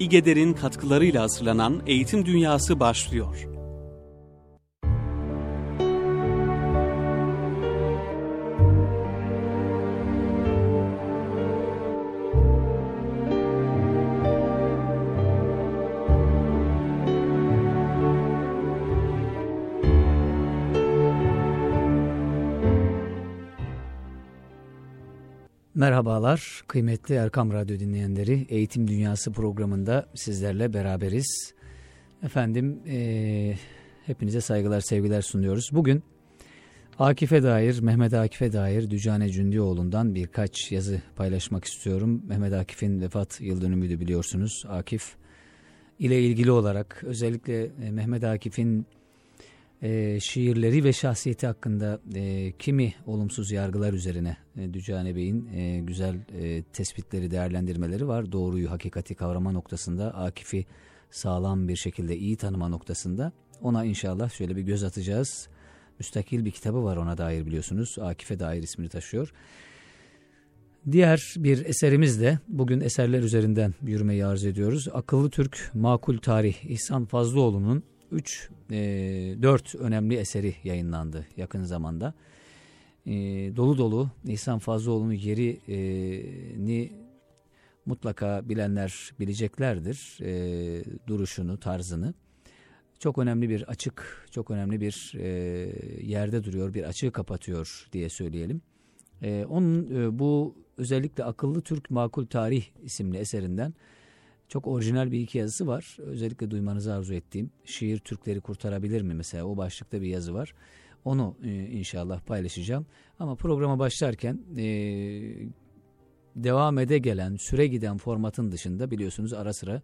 İgeder'in katkılarıyla hazırlanan Eğitim Dünyası başlıyor. Merhabalar kıymetli Erkam Radyo dinleyenleri. Eğitim Dünyası programında sizlerle beraberiz. Efendim e, hepinize saygılar sevgiler sunuyoruz. Bugün Akif'e dair, Mehmet Akif'e dair Dücane Cündioğlu'ndan birkaç yazı paylaşmak istiyorum. Mehmet Akif'in vefat yıl dönümüydü biliyorsunuz. Akif ile ilgili olarak özellikle e, Mehmet Akif'in e, şiirleri ve şahsiyeti hakkında e, kimi olumsuz yargılar üzerine e, Dücane Bey'in e, güzel e, tespitleri, değerlendirmeleri var. Doğruyu, hakikati kavrama noktasında, Akif'i sağlam bir şekilde iyi tanıma noktasında ona inşallah şöyle bir göz atacağız. Müstakil bir kitabı var ona dair biliyorsunuz. Akif'e dair ismini taşıyor. Diğer bir eserimiz de bugün eserler üzerinden yürümeyi arz ediyoruz. Akıllı Türk Makul Tarih İhsan Fazlıoğlu'nun 3 e, 4 önemli eseri yayınlandı yakın zamanda. E, dolu dolu İhsan Fazlıoğlu'nun yerini mutlaka bilenler bileceklerdir. E, duruşunu, tarzını. Çok önemli bir açık, çok önemli bir e, yerde duruyor, bir açığı kapatıyor diye söyleyelim. E, onun e, bu özellikle Akıllı Türk Makul Tarih isimli eserinden çok orijinal bir iki yazısı var. Özellikle duymanızı arzu ettiğim şiir Türkleri kurtarabilir mi mesela o başlıkta bir yazı var. Onu e, inşallah paylaşacağım. Ama programa başlarken e, devam ede gelen süre giden formatın dışında biliyorsunuz ara sıra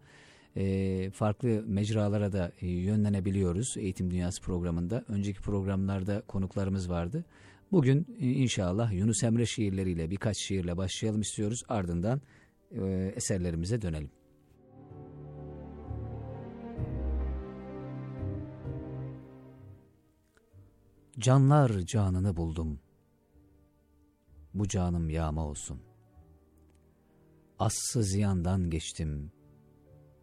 e, farklı mecralara da yönlenebiliyoruz Eğitim Dünyası programında. Önceki programlarda konuklarımız vardı. Bugün inşallah Yunus Emre şiirleriyle birkaç şiirle başlayalım istiyoruz. Ardından eserlerimize dönelim. Canlar canını buldum. Bu canım yağma olsun. Assı ziyandan geçtim.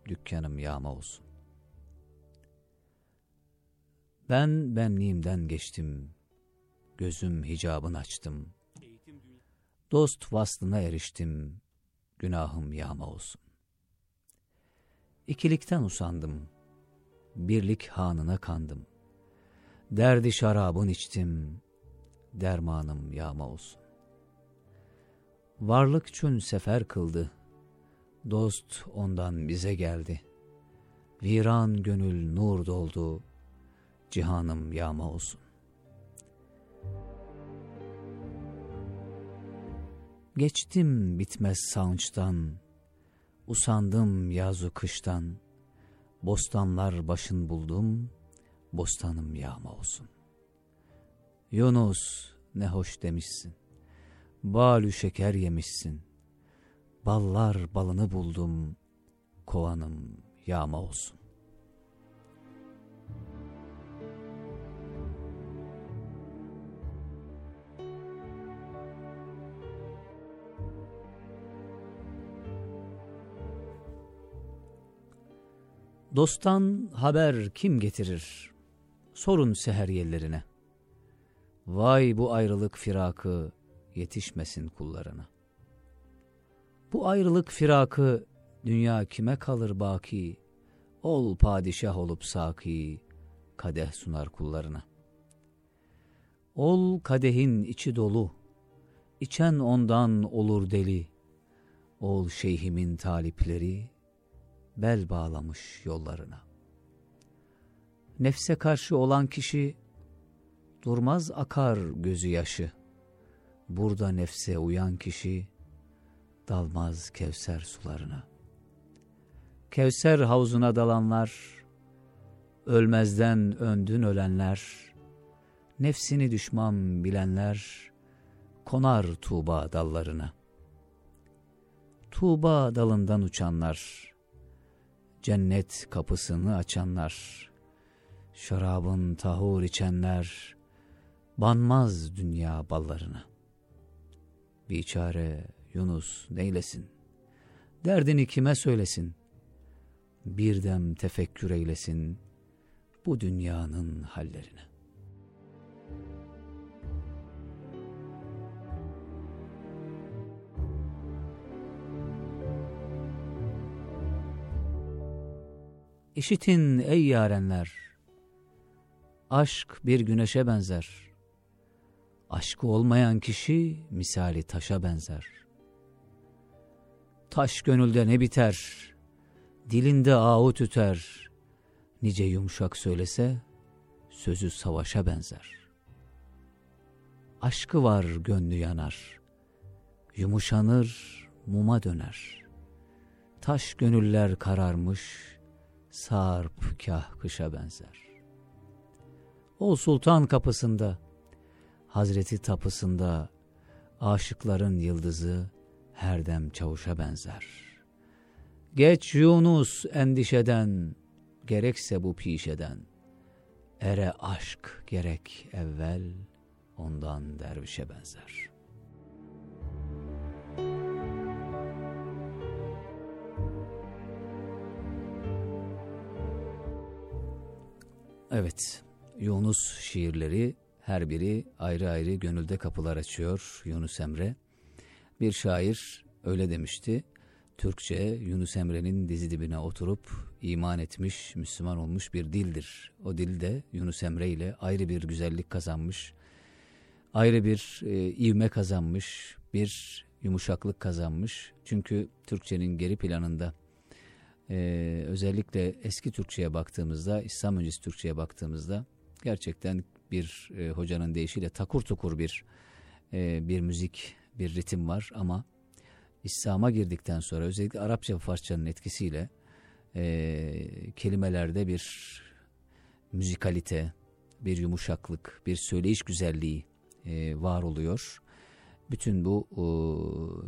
Dükkanım yağma olsun. Ben benliğimden geçtim. Gözüm hicabın açtım. Dost vaslına eriştim. Günahım yağma olsun. İkilikten usandım. Birlik hanına kandım. Derdi şarabın içtim, dermanım yağma olsun. Varlık çün sefer kıldı, dost ondan bize geldi. Viran gönül nur doldu, cihanım yağma olsun. Geçtim bitmez saunçtan, usandım yazu kıştan, bostanlar başın buldum, bostanım yağma olsun. Yunus ne hoş demişsin, balü şeker yemişsin, ballar balını buldum, kovanım yağma olsun. Dosttan haber kim getirir? Sorun seher yellerine. Vay bu ayrılık firakı yetişmesin kullarına. Bu ayrılık firakı dünya kime kalır baki? Ol padişah olup saki, kadeh sunar kullarına. Ol kadehin içi dolu, içen ondan olur deli. Ol şeyhimin talipleri, bel bağlamış yollarına. Nefse karşı olan kişi durmaz akar gözü yaşı. Burada nefse uyan kişi dalmaz Kevser sularına. Kevser havuzuna dalanlar, ölmezden öndün ölenler, nefsini düşman bilenler, konar Tuğba dallarına. Tuğba dalından uçanlar, cennet kapısını açanlar, şarabın tahur içenler, banmaz dünya ballarına. Biçare Yunus neylesin, derdini kime söylesin, bir dem tefekkür eylesin bu dünyanın hallerine. İşitin ey yarenler, aşk bir güneşe benzer. Aşkı olmayan kişi misali taşa benzer. Taş gönülde ne biter, dilinde ağu tüter. Nice yumuşak söylese, sözü savaşa benzer. Aşkı var gönlü yanar, yumuşanır, muma döner. Taş gönüller kararmış, sarp kah kışa benzer. O sultan kapısında, Hazreti tapısında, aşıkların yıldızı her dem çavuşa benzer. Geç Yunus endişeden, gerekse bu pişeden, ere aşk gerek evvel, ondan dervişe benzer.'' Evet, Yunus şiirleri her biri ayrı ayrı gönülde kapılar açıyor Yunus Emre. Bir şair öyle demişti. Türkçe Yunus Emre'nin dizi dibine oturup iman etmiş, Müslüman olmuş bir dildir. O dil de Yunus Emre ile ayrı bir güzellik kazanmış, ayrı bir e, ivme kazanmış, bir yumuşaklık kazanmış. Çünkü Türkçenin geri planında ee, özellikle eski Türkçe'ye baktığımızda, İslam öncesi Türkçe'ye baktığımızda gerçekten bir e, hocanın deyişiyle takur tukur bir e, bir müzik, bir ritim var ama İslam'a girdikten sonra özellikle Arapça Farsçanın etkisiyle e, kelimelerde bir müzikalite, bir yumuşaklık, bir söyleyiş güzelliği e, var oluyor. Bütün bu e,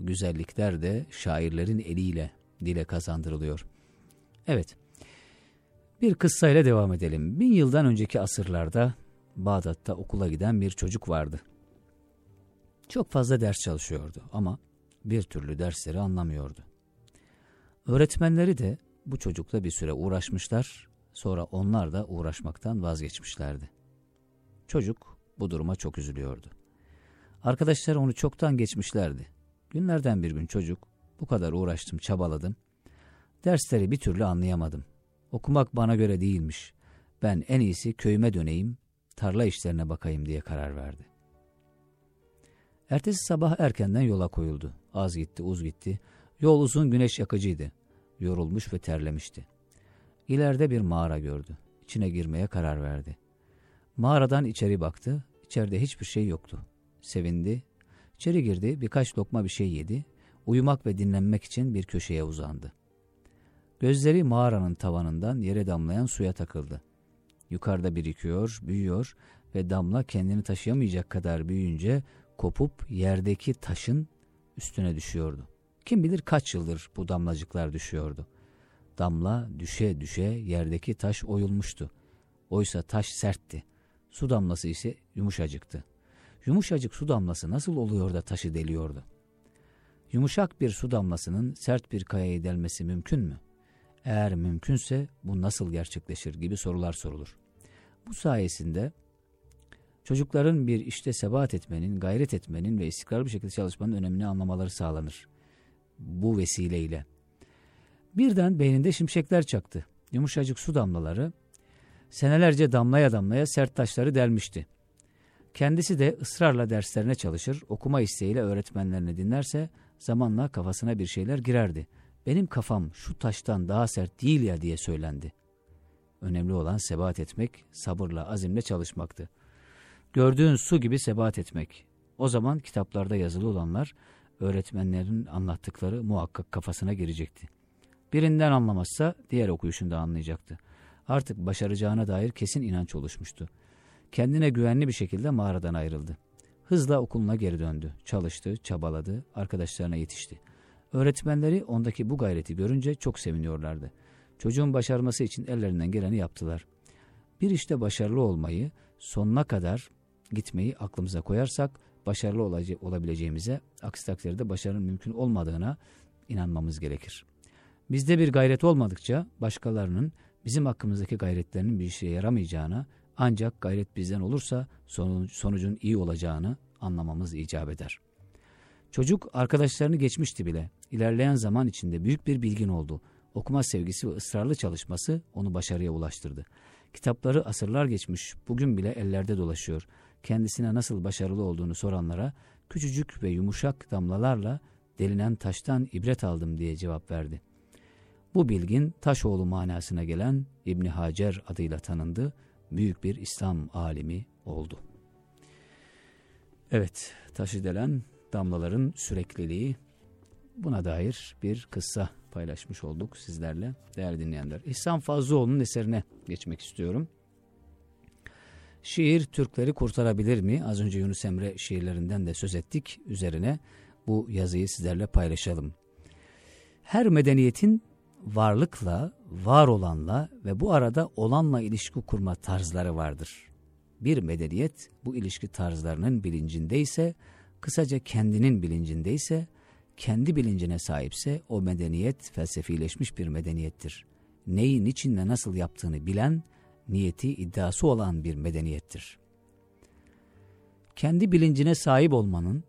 güzellikler de şairlerin eliyle dile kazandırılıyor. Evet, bir kıssayla devam edelim. Bin yıldan önceki asırlarda Bağdat'ta okula giden bir çocuk vardı. Çok fazla ders çalışıyordu ama bir türlü dersleri anlamıyordu. Öğretmenleri de bu çocukla bir süre uğraşmışlar, sonra onlar da uğraşmaktan vazgeçmişlerdi. Çocuk bu duruma çok üzülüyordu. Arkadaşlar onu çoktan geçmişlerdi. Günlerden bir gün çocuk, bu kadar uğraştım, çabaladım, Dersleri bir türlü anlayamadım. Okumak bana göre değilmiş. Ben en iyisi köyüme döneyim, tarla işlerine bakayım diye karar verdi. Ertesi sabah erkenden yola koyuldu. Az gitti, uz gitti. Yol uzun güneş yakıcıydı. Yorulmuş ve terlemişti. İleride bir mağara gördü. İçine girmeye karar verdi. Mağaradan içeri baktı. İçeride hiçbir şey yoktu. Sevindi. İçeri girdi, birkaç lokma bir şey yedi. Uyumak ve dinlenmek için bir köşeye uzandı. Gözleri mağaranın tavanından yere damlayan suya takıldı. Yukarıda birikiyor, büyüyor ve damla kendini taşıyamayacak kadar büyüyünce kopup yerdeki taşın üstüne düşüyordu. Kim bilir kaç yıldır bu damlacıklar düşüyordu. Damla düşe düşe yerdeki taş oyulmuştu. Oysa taş sertti. Su damlası ise yumuşacıktı. Yumuşacık su damlası nasıl oluyor da taşı deliyordu? Yumuşak bir su damlasının sert bir kayayı delmesi mümkün mü? Eğer mümkünse bu nasıl gerçekleşir gibi sorular sorulur. Bu sayesinde çocukların bir işte sebat etmenin, gayret etmenin ve istikrarlı bir şekilde çalışmanın önemini anlamaları sağlanır. Bu vesileyle. Birden beyninde şimşekler çaktı. Yumuşacık su damlaları senelerce damlaya damlaya sert taşları delmişti. Kendisi de ısrarla derslerine çalışır, okuma isteğiyle öğretmenlerini dinlerse zamanla kafasına bir şeyler girerdi benim kafam şu taştan daha sert değil ya diye söylendi. Önemli olan sebat etmek, sabırla, azimle çalışmaktı. Gördüğün su gibi sebat etmek. O zaman kitaplarda yazılı olanlar öğretmenlerin anlattıkları muhakkak kafasına girecekti. Birinden anlamazsa diğer okuyuşunda anlayacaktı. Artık başaracağına dair kesin inanç oluşmuştu. Kendine güvenli bir şekilde mağaradan ayrıldı. Hızla okuluna geri döndü. Çalıştı, çabaladı, arkadaşlarına yetişti. Öğretmenleri ondaki bu gayreti görünce çok seviniyorlardı. Çocuğun başarması için ellerinden geleni yaptılar. Bir işte başarılı olmayı, sonuna kadar gitmeyi aklımıza koyarsak başarılı olabileceğimize, aksi takdirde başarının mümkün olmadığına inanmamız gerekir. Bizde bir gayret olmadıkça başkalarının bizim hakkımızdaki gayretlerinin bir işe yaramayacağına ancak gayret bizden olursa sonucun iyi olacağını anlamamız icap eder. Çocuk arkadaşlarını geçmişti bile. İlerleyen zaman içinde büyük bir bilgin oldu. Okuma sevgisi ve ısrarlı çalışması onu başarıya ulaştırdı. Kitapları asırlar geçmiş, bugün bile ellerde dolaşıyor. Kendisine nasıl başarılı olduğunu soranlara küçücük ve yumuşak damlalarla delinen taştan ibret aldım diye cevap verdi. Bu bilgin Taşoğlu manasına gelen İbni Hacer adıyla tanındı. Büyük bir İslam alimi oldu. Evet, taşı delen damlaların sürekliliği buna dair bir kıssa paylaşmış olduk sizlerle değerli dinleyenler. İhsan Fazlıoğlu'nun eserine geçmek istiyorum. Şiir Türkleri kurtarabilir mi? Az önce Yunus Emre şiirlerinden de söz ettik. Üzerine bu yazıyı sizlerle paylaşalım. Her medeniyetin varlıkla, var olanla ve bu arada olanla ilişki kurma tarzları vardır. Bir medeniyet bu ilişki tarzlarının bilincindeyse, kısaca kendinin bilincindeyse, kendi bilincine sahipse o medeniyet felsefileşmiş bir medeniyettir. Neyi, niçin ve nasıl yaptığını bilen, niyeti, iddiası olan bir medeniyettir. Kendi bilincine sahip olmanın,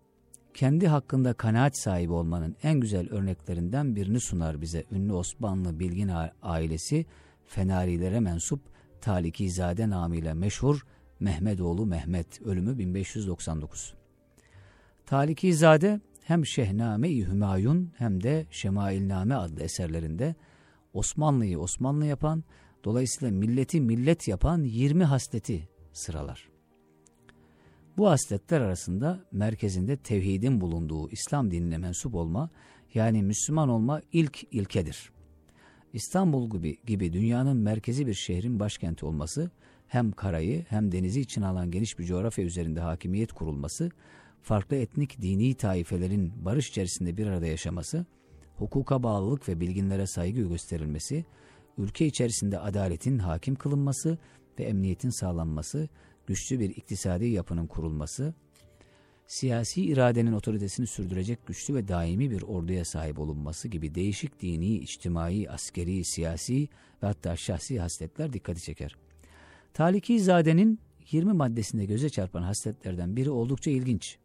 kendi hakkında kanaat sahibi olmanın en güzel örneklerinden birini sunar bize ünlü Osmanlı bilgin ailesi Fenarilere mensup Talikizade namıyla meşhur Mehmetoğlu Mehmet ölümü 1599. Talikizade hem Şehname-i Hümayun hem de Şemailname adlı eserlerinde Osmanlı'yı Osmanlı yapan, dolayısıyla milleti millet yapan 20 hasleti sıralar. Bu hasletler arasında merkezinde tevhidin bulunduğu İslam dinine mensup olma, yani Müslüman olma ilk ilkedir. İstanbul gibi, gibi dünyanın merkezi bir şehrin başkenti olması, hem karayı hem denizi için alan geniş bir coğrafya üzerinde hakimiyet kurulması, farklı etnik dini taifelerin barış içerisinde bir arada yaşaması, hukuka bağlılık ve bilginlere saygı gösterilmesi, ülke içerisinde adaletin hakim kılınması ve emniyetin sağlanması, güçlü bir iktisadi yapının kurulması, siyasi iradenin otoritesini sürdürecek güçlü ve daimi bir orduya sahip olunması gibi değişik dini, içtimai, askeri, siyasi ve hatta şahsi hasletler dikkati çeker. Taliki Zade'nin 20 maddesinde göze çarpan hasletlerden biri oldukça ilginç.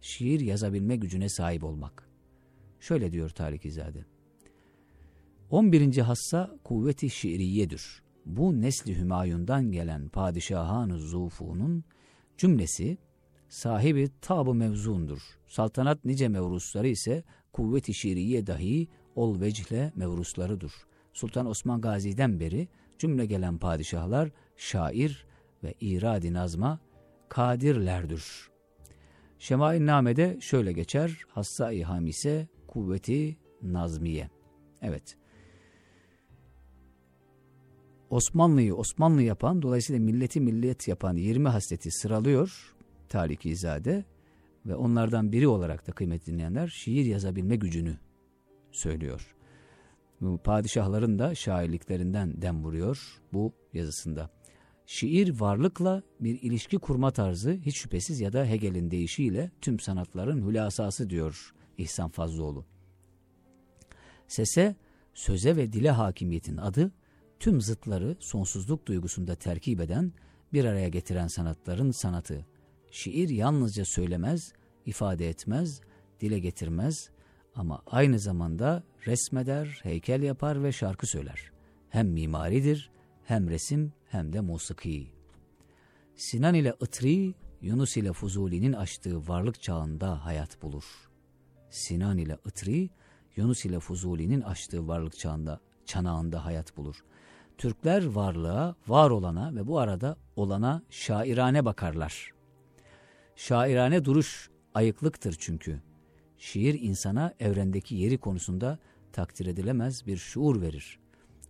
Şiir yazabilme gücüne sahip olmak. Şöyle diyor Talikizade. 11. hassa kuvveti şiiriyedir bu nesli Hümayun'dan gelen padişahan Zufu'nun cümlesi sahibi tab mevzundur. Saltanat nice mevrusları ise kuvvet-i şiiriye dahi ol vecihle mevruslarıdır. Sultan Osman Gazi'den beri cümle gelen padişahlar şair ve iradi nazma kadirlerdir. Şemail Name'de şöyle geçer. Hassa-i Hamise kuvveti nazmiye. Evet. Osmanlı'yı Osmanlı yapan, dolayısıyla milleti millet yapan 20 hasleti sıralıyor Talikizade ve onlardan biri olarak da kıymetli dinleyenler şiir yazabilme gücünü söylüyor. Bu padişahların da şairliklerinden dem vuruyor bu yazısında. Şiir varlıkla bir ilişki kurma tarzı hiç şüphesiz ya da Hegel'in deyişiyle tüm sanatların hülasası diyor İhsan Fazlıoğlu. Sese, söze ve dile hakimiyetin adı tüm zıtları sonsuzluk duygusunda terkip eden, bir araya getiren sanatların sanatı. Şiir yalnızca söylemez, ifade etmez, dile getirmez ama aynı zamanda resmeder, heykel yapar ve şarkı söyler. Hem mimaridir, hem resim hem de musiki. Sinan ile Itri, Yunus ile Fuzuli'nin açtığı varlık çağında hayat bulur. Sinan ile Itri, Yunus ile Fuzuli'nin açtığı varlık çağında, çanağında hayat bulur. Türkler varlığa, var olana ve bu arada olana şairane bakarlar. Şairane duruş ayıklıktır çünkü. Şiir insana evrendeki yeri konusunda takdir edilemez bir şuur verir.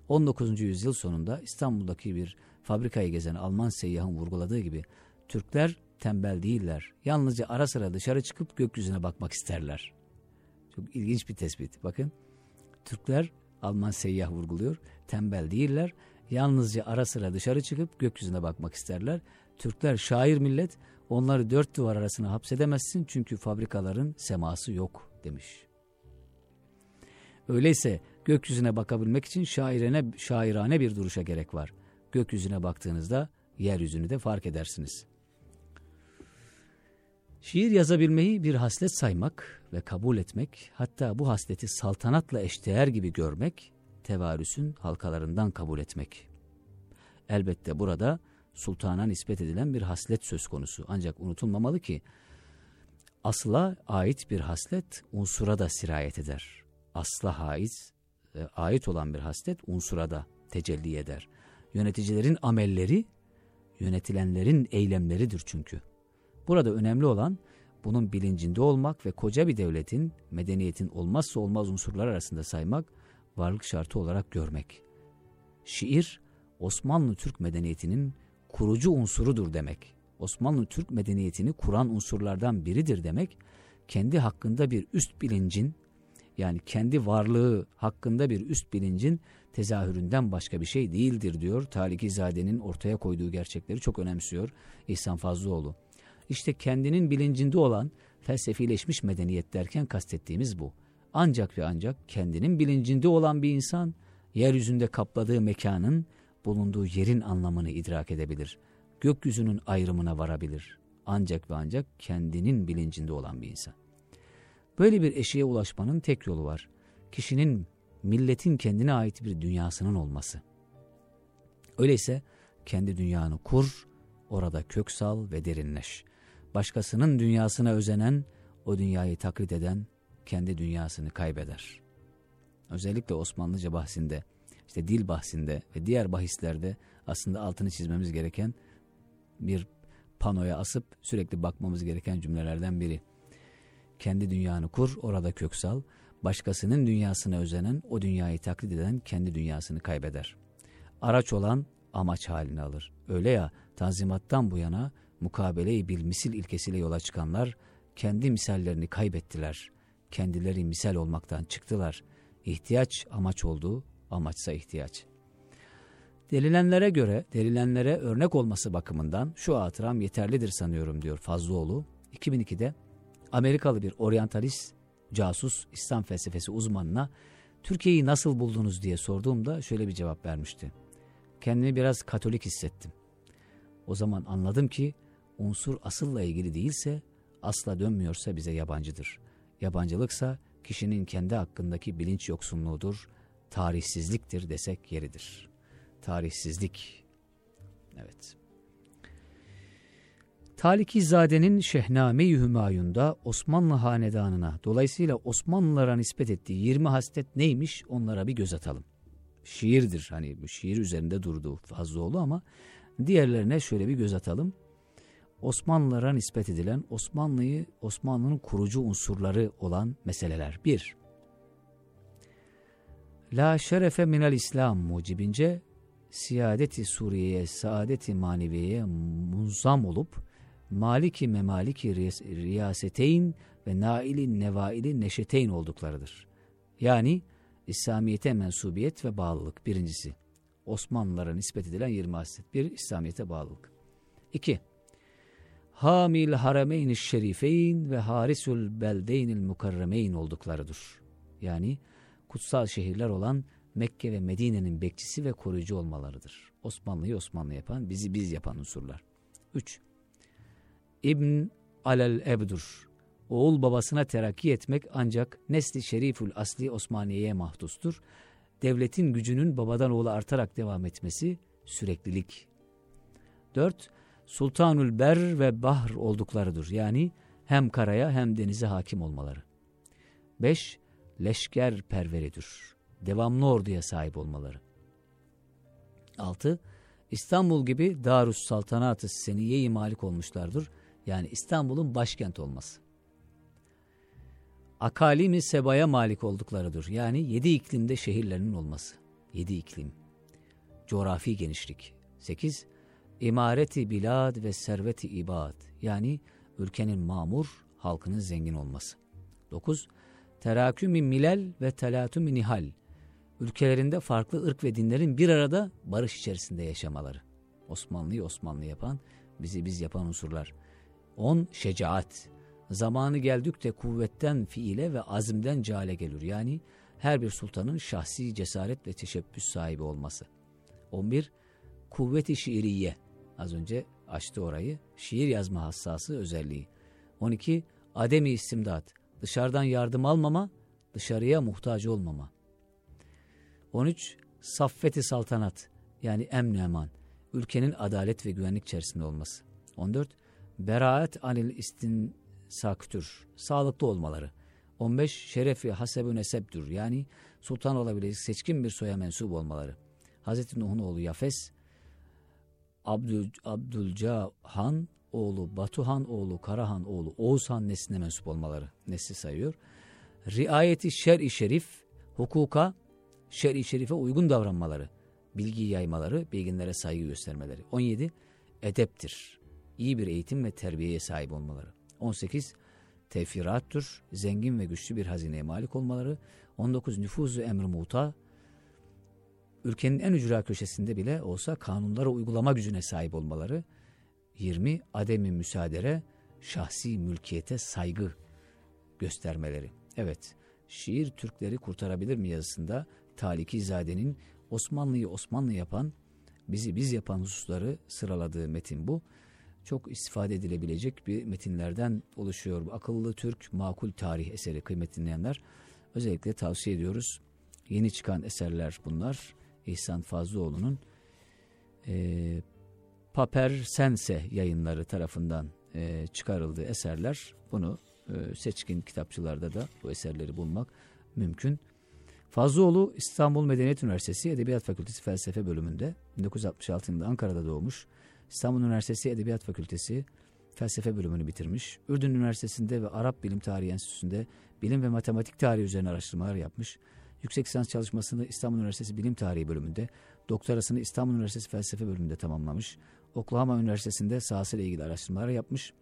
19. yüzyıl sonunda İstanbul'daki bir fabrikayı gezen Alman seyyahın vurguladığı gibi Türkler tembel değiller. Yalnızca ara sıra dışarı çıkıp gökyüzüne bakmak isterler. Çok ilginç bir tespit. Bakın Türkler Alman seyyah vurguluyor. Tembel değiller. Yalnızca ara sıra dışarı çıkıp gökyüzüne bakmak isterler. Türkler şair millet. Onları dört duvar arasına hapsedemezsin çünkü fabrikaların seması yok demiş. Öyleyse Gökyüzüne bakabilmek için şairene, şairane bir duruşa gerek var. Gökyüzüne baktığınızda yeryüzünü de fark edersiniz. Şiir yazabilmeyi bir haslet saymak ve kabul etmek, hatta bu hasleti saltanatla eşdeğer gibi görmek, tevarüsün halkalarından kabul etmek. Elbette burada sultana nispet edilen bir haslet söz konusu. Ancak unutulmamalı ki asla ait bir haslet unsura da sirayet eder. Asla ait, e, ait olan bir haslet unsura da tecelli eder. Yöneticilerin amelleri, yönetilenlerin eylemleridir çünkü. Burada önemli olan bunun bilincinde olmak ve koca bir devletin, medeniyetin olmazsa olmaz unsurlar arasında saymak, varlık şartı olarak görmek. Şiir, Osmanlı Türk medeniyetinin kurucu unsurudur demek. Osmanlı Türk medeniyetini kuran unsurlardan biridir demek, kendi hakkında bir üst bilincin, yani kendi varlığı hakkında bir üst bilincin tezahüründen başka bir şey değildir diyor. Tarikizade'nin ortaya koyduğu gerçekleri çok önemsiyor İhsan Fazlıoğlu. İşte kendinin bilincinde olan felsefileşmiş medeniyet derken kastettiğimiz bu. Ancak ve ancak kendinin bilincinde olan bir insan yeryüzünde kapladığı mekanın bulunduğu yerin anlamını idrak edebilir. Gökyüzünün ayrımına varabilir. Ancak ve ancak kendinin bilincinde olan bir insan. Böyle bir eşiğe ulaşmanın tek yolu var. Kişinin, milletin kendine ait bir dünyasının olması. Öyleyse kendi dünyanı kur, orada kök sal ve derinleş. Başkasının dünyasına özenen, o dünyayı taklit eden kendi dünyasını kaybeder. Özellikle Osmanlıca bahsinde, işte dil bahsinde ve diğer bahislerde aslında altını çizmemiz gereken bir panoya asıp sürekli bakmamız gereken cümlelerden biri. Kendi dünyanı kur, orada köksal. Başkasının dünyasına özenen, o dünyayı taklit eden kendi dünyasını kaybeder. Araç olan amaç halini alır. Öyle ya, tanzimattan bu yana mukabele-i bilmisil ilkesiyle yola çıkanlar kendi misallerini kaybettiler. Kendileri misal olmaktan çıktılar. İhtiyaç amaç oldu, amaçsa ihtiyaç. Delilenlere göre, delilenlere örnek olması bakımından şu hatıram yeterlidir sanıyorum diyor Fazlıoğlu. 2002'de Amerikalı bir oryantalist, casus, İslam felsefesi uzmanına Türkiye'yi nasıl buldunuz diye sorduğumda şöyle bir cevap vermişti. Kendimi biraz katolik hissettim. O zaman anladım ki unsur asılla ilgili değilse, asla dönmüyorsa bize yabancıdır. Yabancılıksa kişinin kendi hakkındaki bilinç yoksunluğudur, tarihsizliktir desek yeridir. Tarihsizlik. Evet. Talikizade'nin Şehname-i Hümayun'da Osmanlı hanedanına dolayısıyla Osmanlılara nispet ettiği 20 haslet neymiş onlara bir göz atalım. Şiirdir hani şiir üzerinde durduğu Fazlıoğlu ama diğerlerine şöyle bir göz atalım. Osmanlılara nispet edilen Osmanlı'yı Osmanlı'nın kurucu unsurları olan meseleler. 1. La şerefe minel İslam mucibince siyadeti Suriye'ye, saadeti maneviyeye munzam olup maliki memaliki riyaseteyn ve naili nevaili neşeteyn olduklarıdır. Yani İslamiyete mensubiyet ve bağlılık birincisi. Osmanlılara nispet edilen 20 haslet. Bir, İslamiyete bağlılık. İki, Hamil haremeyn şerifeyn ve harisul beldeynil mukarremeyn olduklarıdır. Yani kutsal şehirler olan Mekke ve Medine'nin bekçisi ve koruyucu olmalarıdır. Osmanlı'yı Osmanlı yapan, bizi biz yapan unsurlar. 3. İbn alel ebdur. Oğul babasına terakki etmek ancak nesli şerifül asli Osmaniye'ye mahdustur. Devletin gücünün babadan oğula artarak devam etmesi süreklilik. 4. Sultanül ber ve bahr olduklarıdır. Yani hem karaya hem denize hakim olmaları. 5. Leşker perveridir. Devamlı orduya sahip olmaları. 6. İstanbul gibi Darus Saltanat-ı Seniye-i malik olmuşlardır. Yani İstanbul'un başkent olması. Akalimi sebaya malik olduklarıdır. Yani yedi iklimde şehirlerinin olması. Yedi iklim. Coğrafi genişlik. Sekiz, imareti bilad ve serveti ibad. Yani ülkenin mamur, halkının zengin olması. Dokuz, terakümi milel ve telatümi nihal. Ülkelerinde farklı ırk ve dinlerin bir arada barış içerisinde yaşamaları. Osmanlı'yı Osmanlı yapan, bizi biz yapan unsurlar. 10. Şecaat. Zamanı geldikçe kuvvetten fiile ve azimden cale gelir. Yani her bir sultanın şahsi cesaret ve teşebbüs sahibi olması. 11. Kuvvet-i şiiriye. Az önce açtı orayı. Şiir yazma hassası özelliği. 12. Ademi istimdat. Dışarıdan yardım almama, dışarıya muhtaç olmama. 13. Saffeti saltanat yani emn. Ülkenin adalet ve güvenlik içerisinde olması. 14. Beraat anil istinsaktür. Sağlıklı olmaları. 15. Şerefi hasebü nesebdür. Yani sultan olabilecek seçkin bir soya mensup olmaları. Hazreti Nuh'un oğlu Yafes, Abdül, Abdülcahan oğlu Batuhan oğlu Karahan oğlu Oğuzhan nesline mensup olmaları nesli sayıyor. Riayeti şer-i şerif, hukuka, şer-i şerife uygun davranmaları, bilgi yaymaları, bilginlere saygı göstermeleri. 17. Edeptir. İyi bir eğitim ve terbiyeye sahip olmaları. 18. Tevfirattır. Zengin ve güçlü bir hazineye malik olmaları. 19. Nüfuzu emr muta. Ülkenin en ücra köşesinde bile olsa kanunları uygulama gücüne sahip olmaları. 20. Ademi müsaadere, şahsi mülkiyete saygı göstermeleri. Evet, şiir Türkleri kurtarabilir mi yazısında Taliki Zade'nin Osmanlı'yı Osmanlı yapan, bizi biz yapan hususları sıraladığı metin bu. Çok istifade edilebilecek bir metinlerden oluşuyor. Akıllı Türk makul tarih eseri kıymetli dinleyenler. Özellikle tavsiye ediyoruz. Yeni çıkan eserler bunlar. İhsan Fazlıoğlu'nun e, Paper Sense yayınları tarafından e, çıkarıldığı eserler. Bunu e, seçkin kitapçılarda da bu eserleri bulmak mümkün. Fazlıoğlu İstanbul Medeniyet Üniversitesi Edebiyat Fakültesi Felsefe bölümünde 1966 yılında Ankara'da doğmuş. İstanbul Üniversitesi Edebiyat Fakültesi Felsefe bölümünü bitirmiş. Ürdün Üniversitesi'nde ve Arap Bilim Tarihi Enstitüsü'nde bilim ve matematik tarihi üzerine araştırmalar yapmış. Yüksek lisans çalışmasını İstanbul Üniversitesi Bilim Tarihi bölümünde, doktorasını İstanbul Üniversitesi Felsefe bölümünde tamamlamış. Oklahoma Üniversitesi'nde sahasıyla ilgili araştırmalar yapmış.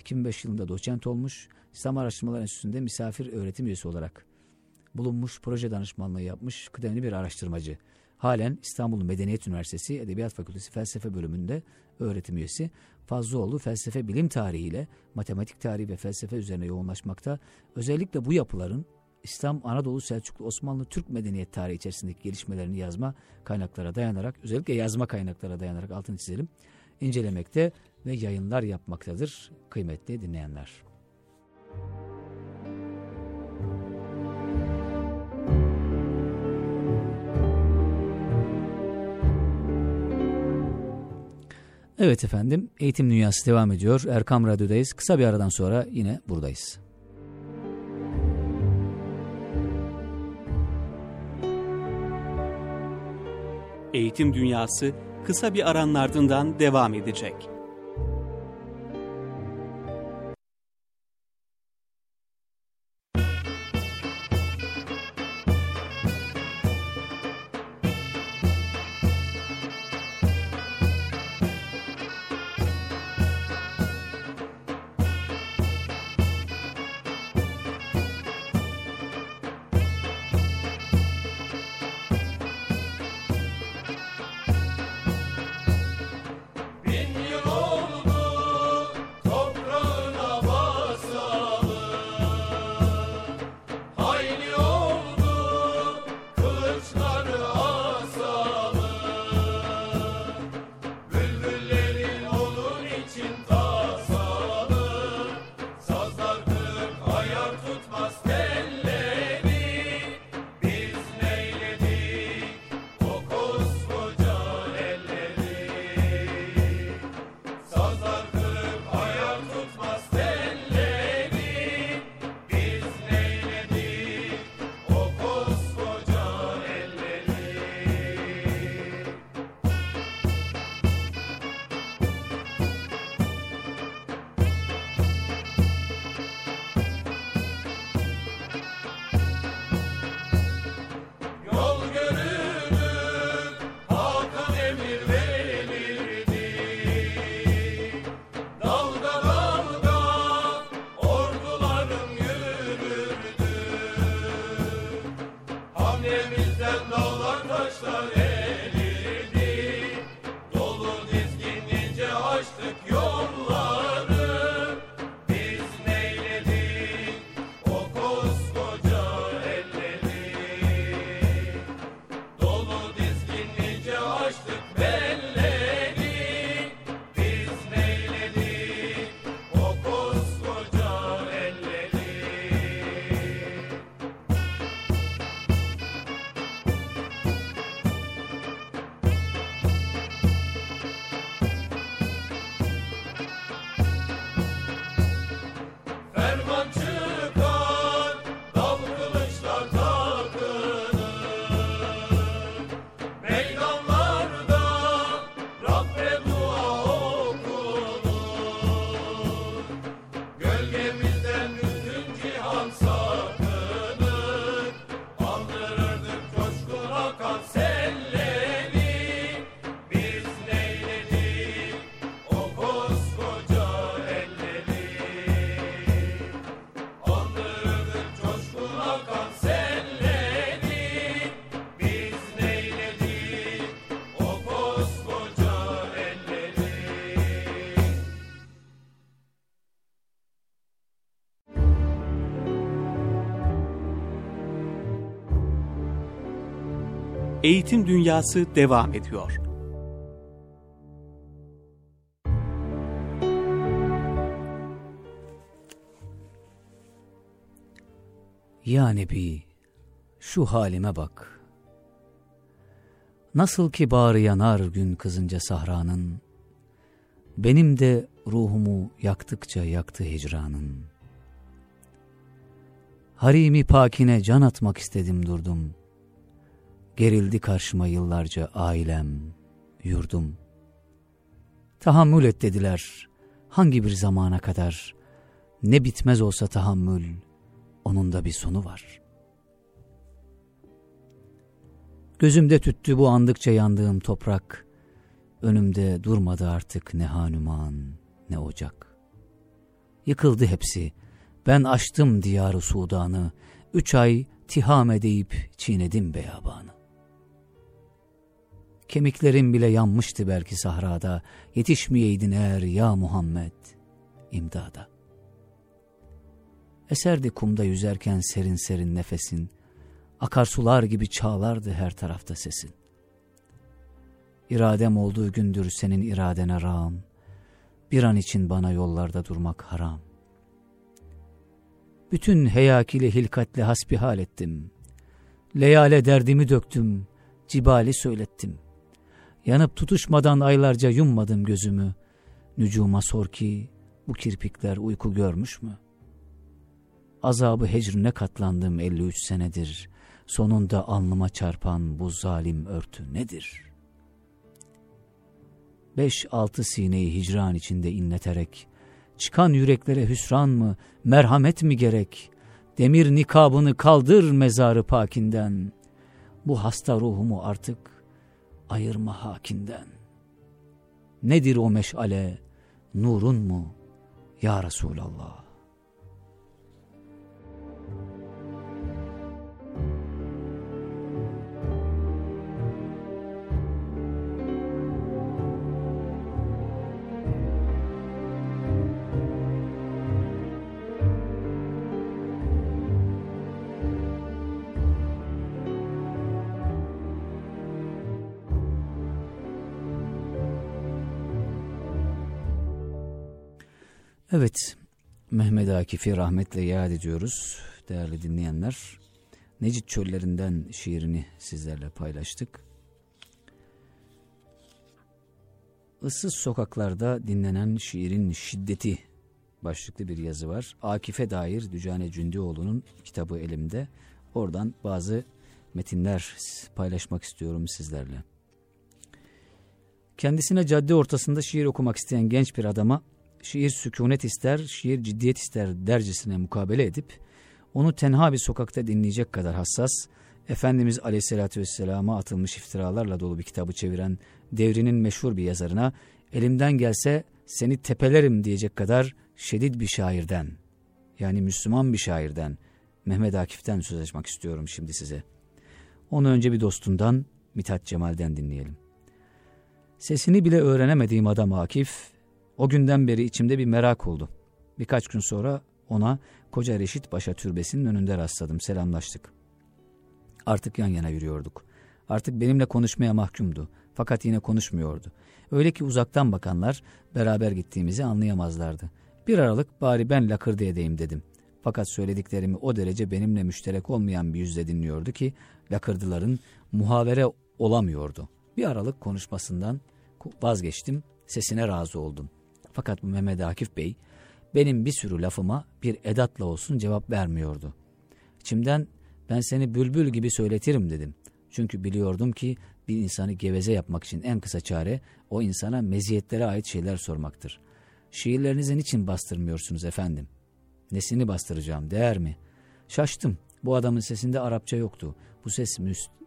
2005 yılında doçent olmuş. İslam Araştırmalar Enstitüsü'nde misafir öğretim üyesi olarak bulunmuş, proje danışmanlığı yapmış, kıdemli bir araştırmacı. Halen İstanbul Medeniyet Üniversitesi Edebiyat Fakültesi Felsefe bölümünde öğretim üyesi. Fazlıoğlu felsefe bilim tarihiyle matematik tarihi ve felsefe üzerine yoğunlaşmakta. Özellikle bu yapıların İslam, Anadolu, Selçuklu, Osmanlı, Türk medeniyet tarihi içerisindeki gelişmelerini yazma kaynaklara dayanarak, özellikle yazma kaynaklara dayanarak altını çizelim, incelemekte ve yayınlar yapmaktadır kıymetli dinleyenler. Evet efendim, Eğitim Dünyası devam ediyor. Erkam Radyo'dayız. Kısa bir aradan sonra yine buradayız. Eğitim Dünyası kısa bir aranın ardından devam edecek. Eğitim Dünyası devam ediyor. Ya Nebi, şu halime bak. Nasıl ki bağrı yanar gün kızınca sahranın, benim de ruhumu yaktıkça yaktı hicranın. Harimi pakine can atmak istedim durdum. Gerildi karşıma yıllarca ailem, yurdum. Tahammül et dediler, hangi bir zamana kadar, ne bitmez olsa tahammül, onun da bir sonu var. Gözümde tüttü bu andıkça yandığım toprak, önümde durmadı artık ne hanuman ne ocak. Yıkıldı hepsi, ben açtım diyarı Sudan'ı, üç ay tiham edeyip çiğnedim beyabanı. Kemiklerim bile yanmıştı belki sahrada, yetişmeyeydin eğer ya Muhammed, imdada. Eserdi kumda yüzerken serin serin nefesin, akarsular gibi çağlardı her tarafta sesin. İradem olduğu gündür senin iradene rağm, bir an için bana yollarda durmak haram. Bütün heyakili hilkatle hasbihal ettim. Leyale derdimi döktüm, cibali söylettim. Yanıp tutuşmadan aylarca yummadım gözümü. Nücuma sor ki bu kirpikler uyku görmüş mü? Azabı hecrine katlandım 53 senedir. Sonunda alnıma çarpan bu zalim örtü nedir? Beş altı sineyi hicran içinde inleterek, çıkan yüreklere hüsran mı, merhamet mi gerek? Demir nikabını kaldır mezarı pakinden. Bu hasta ruhumu artık ayırma hakinden. Nedir o meşale, nurun mu ya Resulallah? Evet, Mehmet Akif'i rahmetle yad ediyoruz değerli dinleyenler. Necit Çöllerinden şiirini sizlerle paylaştık. Issız sokaklarda dinlenen şiirin şiddeti başlıklı bir yazı var. Akif'e dair Dücane Cündioğlu'nun kitabı elimde. Oradan bazı metinler paylaşmak istiyorum sizlerle. Kendisine cadde ortasında şiir okumak isteyen genç bir adama şiir sükunet ister, şiir ciddiyet ister dercesine mukabele edip onu tenha bir sokakta dinleyecek kadar hassas, Efendimiz Aleyhisselatü Vesselam'a atılmış iftiralarla dolu bir kitabı çeviren devrinin meşhur bir yazarına elimden gelse seni tepelerim diyecek kadar şedid bir şairden yani Müslüman bir şairden Mehmet Akif'ten söz açmak istiyorum şimdi size. Onu önce bir dostundan Mithat Cemal'den dinleyelim. Sesini bile öğrenemediğim adam Akif o günden beri içimde bir merak oldu. Birkaç gün sonra ona Koca Reşit Paşa türbesinin önünde rastladım, selamlaştık. Artık yan yana yürüyorduk. Artık benimle konuşmaya mahkumdu. Fakat yine konuşmuyordu. Öyle ki uzaktan bakanlar beraber gittiğimizi anlayamazlardı. Bir aralık bari ben lakırdı edeyim dedim. Fakat söylediklerimi o derece benimle müşterek olmayan bir yüzle dinliyordu ki lakırdıların muhavere olamıyordu. Bir aralık konuşmasından vazgeçtim, sesine razı oldum. Fakat bu Mehmet Akif Bey benim bir sürü lafıma bir edatla olsun cevap vermiyordu. İçimden ben seni bülbül gibi söyletirim dedim. Çünkü biliyordum ki bir insanı geveze yapmak için en kısa çare o insana meziyetlere ait şeyler sormaktır. Şiirlerinizi niçin bastırmıyorsunuz efendim? Nesini bastıracağım değer mi? Şaştım. Bu adamın sesinde Arapça yoktu. Bu ses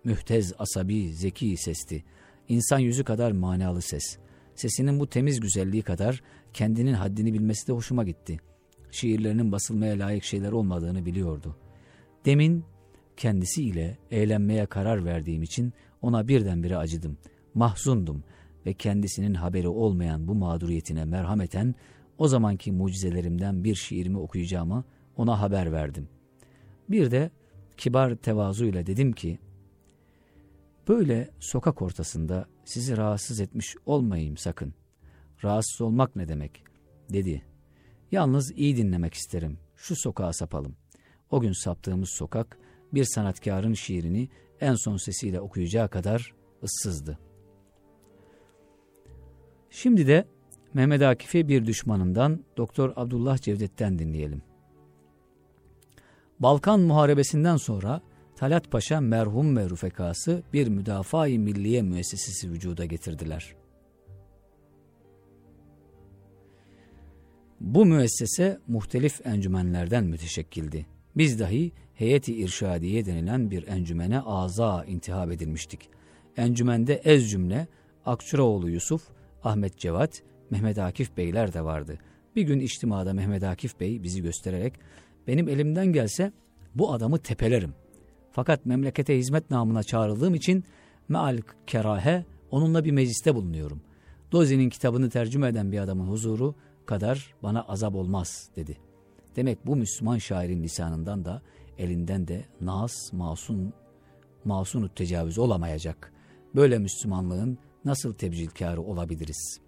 mühtez, asabi, zeki sesti. İnsan yüzü kadar manalı ses. Sesinin bu temiz güzelliği kadar kendinin haddini bilmesi de hoşuma gitti. Şiirlerinin basılmaya layık şeyler olmadığını biliyordu. Demin kendisiyle eğlenmeye karar verdiğim için ona birdenbire acıdım. Mahzundum ve kendisinin haberi olmayan bu mağduriyetine merhameten o zamanki mucizelerimden bir şiirimi okuyacağımı ona haber verdim. Bir de kibar tevazuyla dedim ki, Böyle sokak ortasında sizi rahatsız etmiş olmayayım sakın. Rahatsız olmak ne demek? dedi. Yalnız iyi dinlemek isterim. Şu sokağa sapalım. O gün saptığımız sokak bir sanatkarın şiirini en son sesiyle okuyacağı kadar ıssızdı. Şimdi de Mehmet Akif'i bir düşmanından Doktor Abdullah Cevdet'ten dinleyelim. Balkan Muharebesi'nden sonra Talat Paşa merhum ve rufekası bir müdafaa-i milliye müessesesi vücuda getirdiler. Bu müessese muhtelif encümenlerden müteşekkildi. Biz dahi heyeti irşadiye denilen bir encümene aza intihab edilmiştik. Encümende ez cümle Akçuraoğlu Yusuf, Ahmet Cevat, Mehmet Akif Beyler de vardı. Bir gün içtimada Mehmet Akif Bey bizi göstererek benim elimden gelse bu adamı tepelerim. Fakat memlekete hizmet namına çağrıldığım için meal kerahe onunla bir mecliste bulunuyorum. Dozi'nin kitabını tercüme eden bir adamın huzuru kadar bana azap olmaz dedi. Demek bu Müslüman şairin lisanından da elinden de nas, masun, masunut tecavüz olamayacak. Böyle Müslümanlığın nasıl tebcilkarı olabiliriz?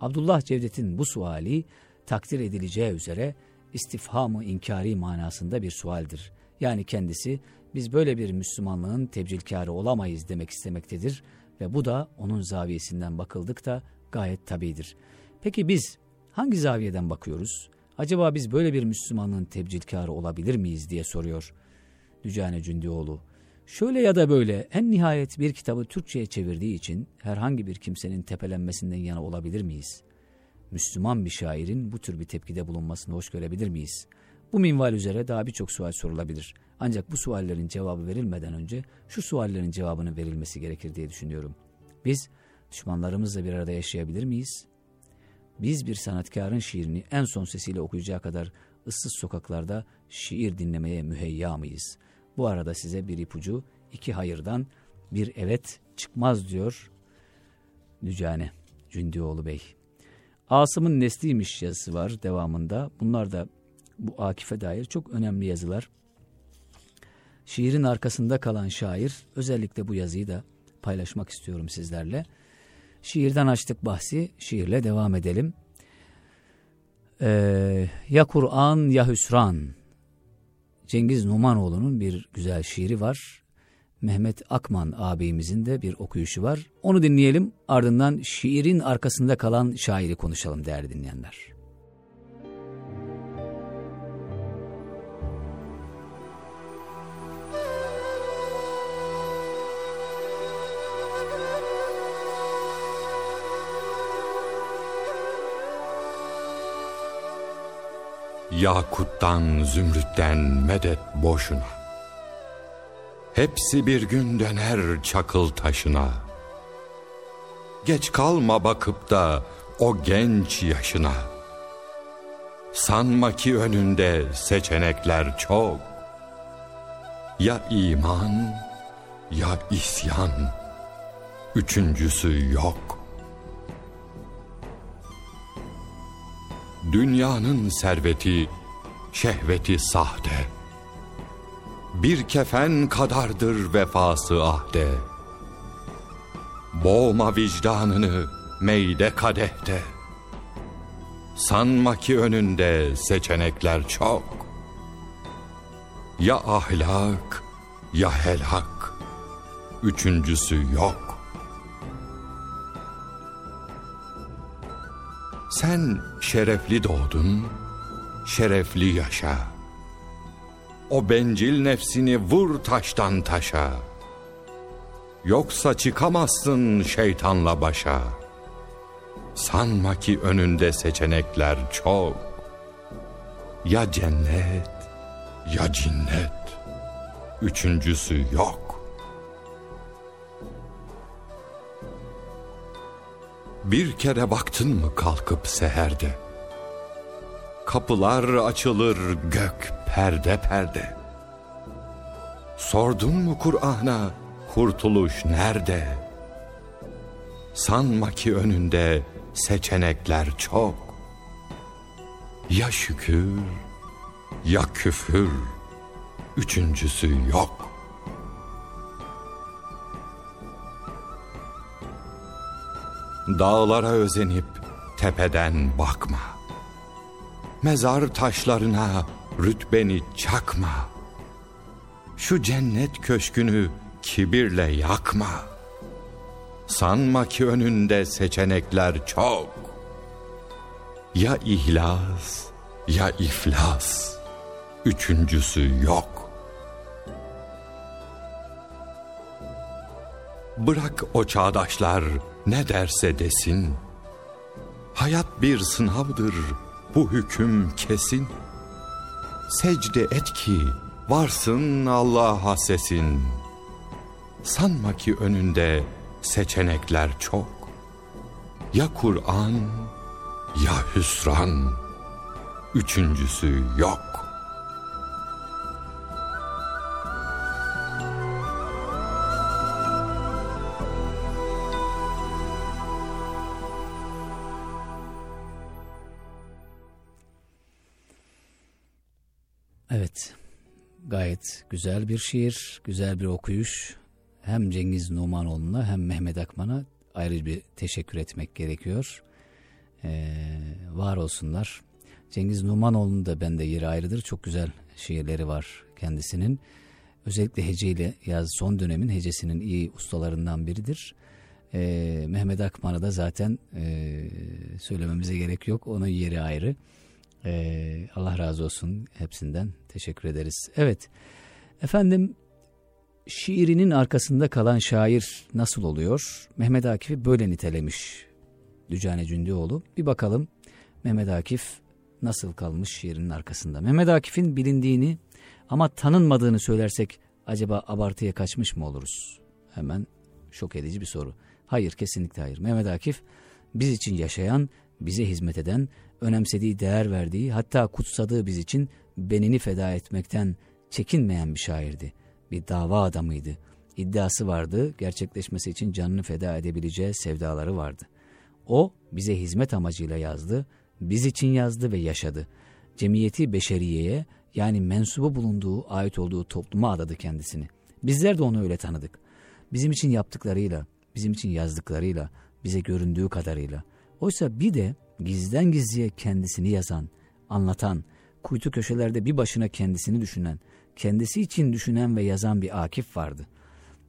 Abdullah Cevdet'in bu suali takdir edileceği üzere istifhamı inkari manasında bir sualdir. Yani kendisi biz böyle bir Müslümanlığın tebcilkarı olamayız demek istemektedir ve bu da onun zaviyesinden bakıldıkta gayet tabidir. Peki biz hangi zaviyeden bakıyoruz? Acaba biz böyle bir Müslümanlığın tebcilkarı olabilir miyiz diye soruyor Dücane Cündioğlu. Şöyle ya da böyle en nihayet bir kitabı Türkçe'ye çevirdiği için herhangi bir kimsenin tepelenmesinden yana olabilir miyiz? Müslüman bir şairin bu tür bir tepkide bulunmasını hoş görebilir miyiz? Bu minval üzere daha birçok sual sorulabilir. Ancak bu suallerin cevabı verilmeden önce şu suallerin cevabının verilmesi gerekir diye düşünüyorum. Biz düşmanlarımızla bir arada yaşayabilir miyiz? Biz bir sanatkarın şiirini en son sesiyle okuyacağı kadar ıssız sokaklarda şiir dinlemeye müheyya mıyız? Bu arada size bir ipucu, iki hayırdan bir evet çıkmaz diyor Dücane Cündioğlu Bey. Asım'ın Nesliymiş yazısı var devamında. Bunlar da bu Akif'e dair çok önemli yazılar. Şiirin arkasında kalan şair özellikle bu yazıyı da paylaşmak istiyorum sizlerle. Şiirden açtık bahsi, şiirle devam edelim. Ee, ya Kur'an ya Hüsran. Cengiz Numanoğlu'nun bir güzel şiiri var. Mehmet Akman ağabeyimizin de bir okuyuşu var. Onu dinleyelim ardından şiirin arkasında kalan şairi konuşalım değerli dinleyenler. Yakuttan, zümrütten medet boşuna. Hepsi bir gün döner çakıl taşına. Geç kalma bakıp da o genç yaşına. Sanma ki önünde seçenekler çok. Ya iman ya isyan. Üçüncüsü yok. Dünyanın serveti, şehveti sahte. Bir kefen kadardır vefası ahde. Boğma vicdanını meyde kadehte. Sanma ki önünde seçenekler çok. Ya ahlak ya helak. Üçüncüsü yok. Sen şerefli doğdun, şerefli yaşa. O bencil nefsini vur taştan taşa. Yoksa çıkamazsın şeytanla başa. Sanma ki önünde seçenekler çok. Ya cennet ya cinnet. Üçüncüsü yok. Bir kere baktın mı kalkıp seherde? Kapılar açılır gök perde perde. Sordun mu Kur'an'a kurtuluş nerede? Sanma ki önünde seçenekler çok. Ya şükür ya küfür, üçüncüsü yok. Dağlara özenip tepeden bakma. Mezar taşlarına rütbeni çakma. Şu cennet köşkünü kibirle yakma. Sanma ki önünde seçenekler çok. Ya ihlas ya iflas. Üçüncüsü yok. Bırak o çağdaşlar ne derse desin. Hayat bir sınavdır, bu hüküm kesin. Secde et ki varsın Allah'a sesin. Sanma ki önünde seçenekler çok. Ya Kur'an ya hüsran. Üçüncüsü yok. Gayet güzel bir şiir, güzel bir okuyuş. Hem Cengiz Numanoğlu'na hem Mehmet Akman'a ayrı bir teşekkür etmek gerekiyor. Ee, var olsunlar. Cengiz Numanoğlu'nun da bende yeri ayrıdır. Çok güzel şiirleri var kendisinin. Özellikle heceyle yaz son dönemin hecesinin iyi ustalarından biridir. Ee, Mehmet Akman'a da zaten e, söylememize gerek yok. Onun yeri ayrı. Ee, Allah razı olsun hepsinden. Teşekkür ederiz. Evet. Efendim şiirinin arkasında kalan şair nasıl oluyor? Mehmet Akif'i böyle nitelemiş Dücane Cündioğlu. Bir bakalım Mehmet Akif nasıl kalmış şiirinin arkasında. Mehmet Akif'in bilindiğini ama tanınmadığını söylersek acaba abartıya kaçmış mı oluruz? Hemen şok edici bir soru. Hayır kesinlikle hayır. Mehmet Akif biz için yaşayan, bize hizmet eden, önemsediği, değer verdiği, hatta kutsadığı biz için benini feda etmekten çekinmeyen bir şairdi. Bir dava adamıydı. İddiası vardı, gerçekleşmesi için canını feda edebileceği sevdaları vardı. O bize hizmet amacıyla yazdı, biz için yazdı ve yaşadı. Cemiyeti beşeriyeye yani mensubu bulunduğu, ait olduğu topluma adadı kendisini. Bizler de onu öyle tanıdık. Bizim için yaptıklarıyla, bizim için yazdıklarıyla, bize göründüğü kadarıyla. Oysa bir de gizden gizliye kendisini yazan, anlatan, kuytu köşelerde bir başına kendisini düşünen, kendisi için düşünen ve yazan bir Akif vardı.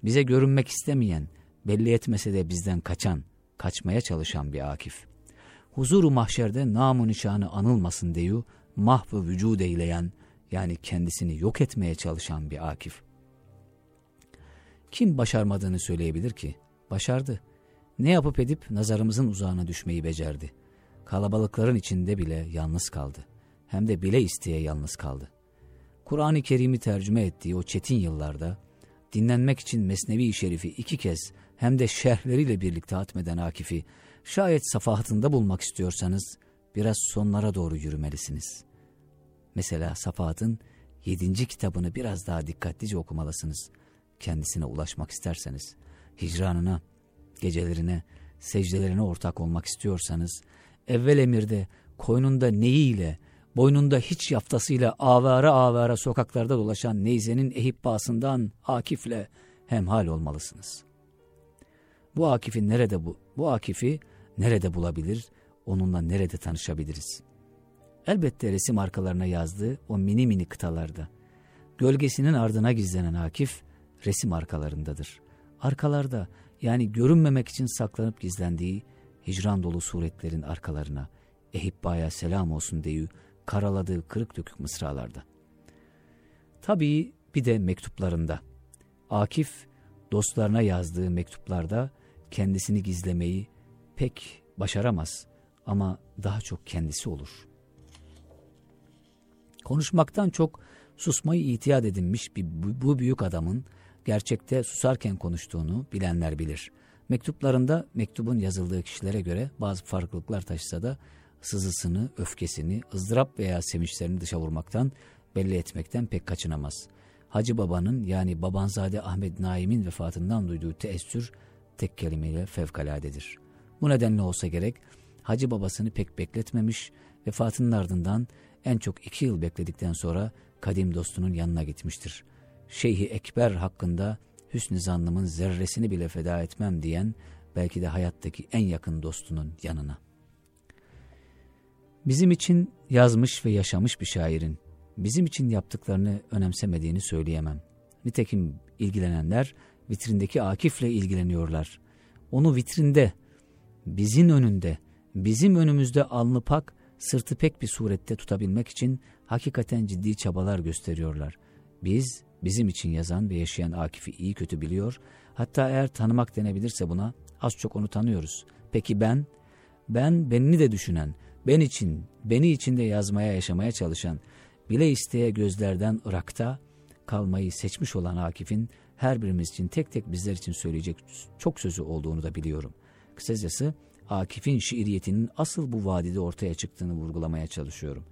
Bize görünmek istemeyen, belli etmese de bizden kaçan, kaçmaya çalışan bir Akif. Huzuru mahşerde namu nişanı anılmasın deyu, mahvı vücud eyleyen, yani kendisini yok etmeye çalışan bir Akif. Kim başarmadığını söyleyebilir ki? Başardı. Ne yapıp edip nazarımızın uzağına düşmeyi becerdi. Kalabalıkların içinde bile yalnız kaldı. Hem de bile isteye yalnız kaldı. Kur'an-ı Kerim'i tercüme ettiği o çetin yıllarda dinlenmek için Mesnevi-i Şerif'i iki kez hem de şerhleriyle birlikte hatmeden Akif'i şayet safahatında bulmak istiyorsanız biraz sonlara doğru yürümelisiniz. Mesela Safahat'ın yedinci kitabını biraz daha dikkatlice okumalısınız. Kendisine ulaşmak isterseniz, hicranına, gecelerine, secdelerine ortak olmak istiyorsanız, evvel emirde koynunda neyiyle, boynunda hiç yaftasıyla avara avara sokaklarda dolaşan Neyze'nin ehibbasından Akif'le hemhal olmalısınız. Bu Akif'i nerede bu? Bu Akif'i nerede bulabilir? Onunla nerede tanışabiliriz? Elbette resim arkalarına yazdığı o mini mini kıtalarda. Gölgesinin ardına gizlenen Akif resim arkalarındadır. Arkalarda yani görünmemek için saklanıp gizlendiği hicran dolu suretlerin arkalarına ehibbaya selam olsun deyü karaladığı kırık dökük mısralarda. Tabii bir de mektuplarında. Akif dostlarına yazdığı mektuplarda kendisini gizlemeyi pek başaramaz ama daha çok kendisi olur. Konuşmaktan çok susmayı itiyat edinmiş bir, bu büyük adamın gerçekte susarken konuştuğunu bilenler bilir. Mektuplarında mektubun yazıldığı kişilere göre bazı farklılıklar taşısa da sızısını, öfkesini, ızdırap veya sevinçlerini dışa vurmaktan, belli etmekten pek kaçınamaz. Hacı Baba'nın yani Babanzade Ahmet Naim'in vefatından duyduğu teessür tek kelimeyle fevkaladedir. Bu nedenle olsa gerek Hacı babasını pek bekletmemiş, vefatının ardından en çok iki yıl bekledikten sonra kadim dostunun yanına gitmiştir. Şeyhi Ekber hakkında hüsnü zannımın zerresini bile feda etmem diyen belki de hayattaki en yakın dostunun yanına. Bizim için yazmış ve yaşamış bir şairin bizim için yaptıklarını önemsemediğini söyleyemem. Nitekim ilgilenenler vitrindeki Akif'le ilgileniyorlar. Onu vitrinde, bizim önünde, bizim önümüzde alnı pak, sırtı pek bir surette tutabilmek için hakikaten ciddi çabalar gösteriyorlar. Biz, bizim için yazan ve yaşayan Akif'i iyi kötü biliyor, hatta eğer tanımak denebilirse buna az çok onu tanıyoruz. Peki ben, ben benini de düşünen, ben için, beni içinde yazmaya, yaşamaya çalışan, bile isteye gözlerden Irak'ta kalmayı seçmiş olan Akif'in her birimiz için tek tek bizler için söyleyecek çok sözü olduğunu da biliyorum. Kısacası Akif'in şiiriyetinin asıl bu vadide ortaya çıktığını vurgulamaya çalışıyorum.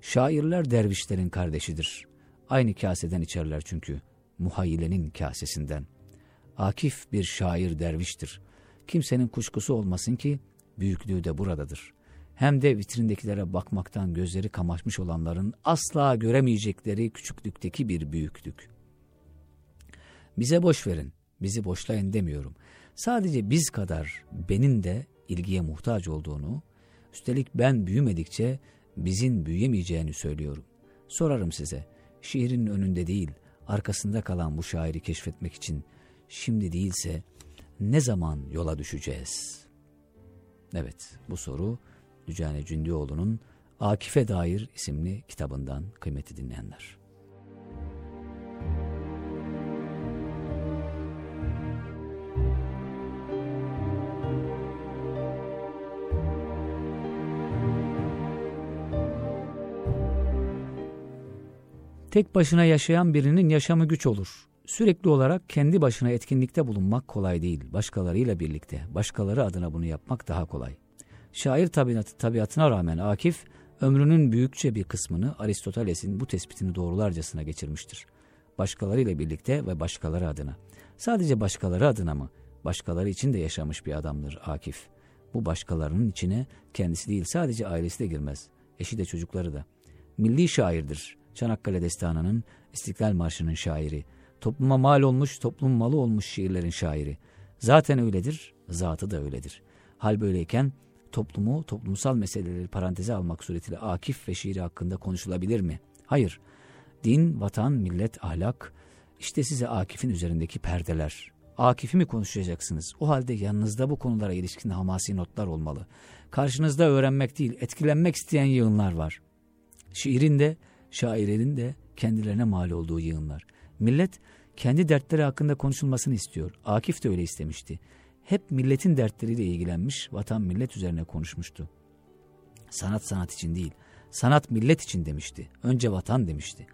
Şairler dervişlerin kardeşidir. Aynı kaseden içerler çünkü. Muhayyilenin kasesinden. Akif bir şair derviştir. Kimsenin kuşkusu olmasın ki büyüklüğü de buradadır hem de vitrindekilere bakmaktan gözleri kamaşmış olanların asla göremeyecekleri küçüklükteki bir büyüklük. Bize boş verin, bizi boşlayın demiyorum. Sadece biz kadar benim de ilgiye muhtaç olduğunu, üstelik ben büyümedikçe bizim büyüyemeyeceğini söylüyorum. Sorarım size, şiirin önünde değil, arkasında kalan bu şairi keşfetmek için şimdi değilse ne zaman yola düşeceğiz? Evet, bu soru Dücane Cündioğlu'nun Akif'e dair isimli kitabından kıymeti dinleyenler. Tek başına yaşayan birinin yaşamı güç olur. Sürekli olarak kendi başına etkinlikte bulunmak kolay değil. Başkalarıyla birlikte, başkaları adına bunu yapmak daha kolay. Şair tabiatı, tabiatına rağmen Akif, ömrünün büyükçe bir kısmını Aristoteles'in bu tespitini doğrularcasına geçirmiştir. Başkalarıyla birlikte ve başkaları adına. Sadece başkaları adına mı? Başkaları için de yaşamış bir adamdır Akif. Bu başkalarının içine kendisi değil sadece ailesi de girmez. Eşi de çocukları da. Milli şairdir. Çanakkale Destanı'nın İstiklal Marşı'nın şairi. Topluma mal olmuş, toplum malı olmuş şiirlerin şairi. Zaten öyledir, zatı da öyledir. Hal böyleyken toplumu, toplumsal meseleleri paranteze almak suretiyle Akif ve şiiri hakkında konuşulabilir mi? Hayır. Din, vatan, millet, ahlak, işte size Akif'in üzerindeki perdeler. Akif'i mi konuşacaksınız? O halde yanınızda bu konulara ilişkin hamasi notlar olmalı. Karşınızda öğrenmek değil, etkilenmek isteyen yığınlar var. Şiirin de, şairenin de kendilerine mal olduğu yığınlar. Millet kendi dertleri hakkında konuşulmasını istiyor. Akif de öyle istemişti hep milletin dertleriyle ilgilenmiş, vatan millet üzerine konuşmuştu. Sanat sanat için değil, sanat millet için demişti. Önce vatan demişti.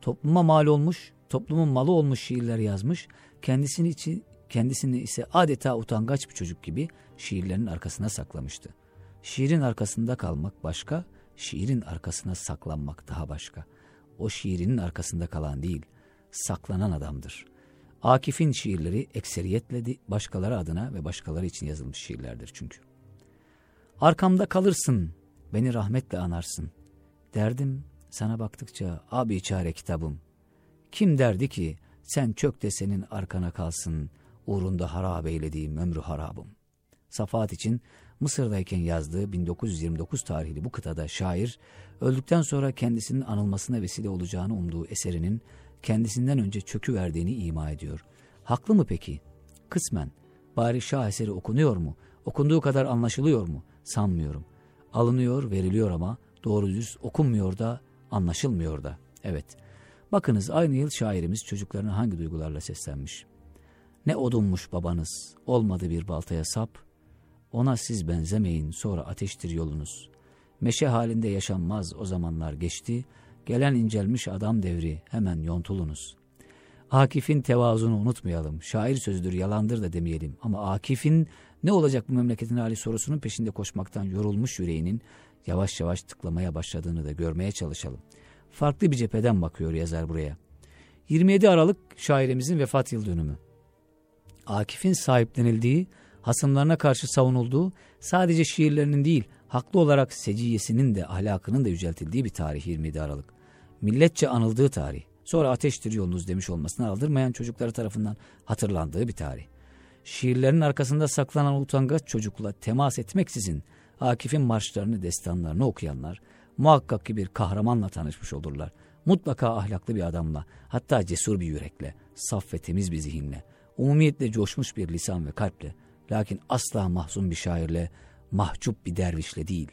Topluma mal olmuş, toplumun malı olmuş şiirler yazmış, kendisini için kendisini ise adeta utangaç bir çocuk gibi şiirlerin arkasına saklamıştı. Şiirin arkasında kalmak başka, şiirin arkasına saklanmak daha başka. O şiirinin arkasında kalan değil, saklanan adamdır. Akif'in şiirleri ekseriyetle başkaları adına ve başkaları için yazılmış şiirlerdir çünkü. Arkamda kalırsın, beni rahmetle anarsın. Derdim sana baktıkça abi çare kitabım. Kim derdi ki sen çök de senin arkana kalsın, uğrunda harap eylediğim ömrü harabım. Safahat için Mısır'dayken yazdığı 1929 tarihli bu kıtada şair, öldükten sonra kendisinin anılmasına vesile olacağını umduğu eserinin kendisinden önce çökü verdiğini ima ediyor. Haklı mı peki? Kısmen. Bari şah eseri okunuyor mu? Okunduğu kadar anlaşılıyor mu? Sanmıyorum. Alınıyor, veriliyor ama doğru düz okunmuyor da, anlaşılmıyor da. Evet. Bakınız aynı yıl şairimiz çocuklarına hangi duygularla seslenmiş. Ne odunmuş babanız, olmadı bir baltaya sap, ona siz benzemeyin sonra ateştir yolunuz. Meşe halinde yaşanmaz o zamanlar geçti, Gelen incelmiş adam devri hemen yontulunuz. Akif'in tevazunu unutmayalım. Şair sözüdür yalandır da demeyelim. Ama Akif'in ne olacak bu memleketin hali sorusunun peşinde koşmaktan yorulmuş yüreğinin yavaş yavaş tıklamaya başladığını da görmeye çalışalım. Farklı bir cepheden bakıyor yazar buraya. 27 Aralık şairimizin vefat yıl dönümü. Akif'in sahiplenildiği, hasımlarına karşı savunulduğu, sadece şiirlerinin değil, haklı olarak seciyesinin de ahlakının da yüceltildiği bir tarih 27 Aralık. Milletçe anıldığı tarih. Sonra ateştir yolunuz demiş olmasına aldırmayan çocukları tarafından hatırlandığı bir tarih. şiirlerin arkasında saklanan utangaç çocukla temas etmeksizin Akif'in marşlarını, destanlarını okuyanlar muhakkak ki bir kahramanla tanışmış olurlar. Mutlaka ahlaklı bir adamla, hatta cesur bir yürekle, saf ve temiz bir zihinle, umumiyetle coşmuş bir lisan ve kalple, lakin asla mahzun bir şairle, mahcup bir dervişle değil.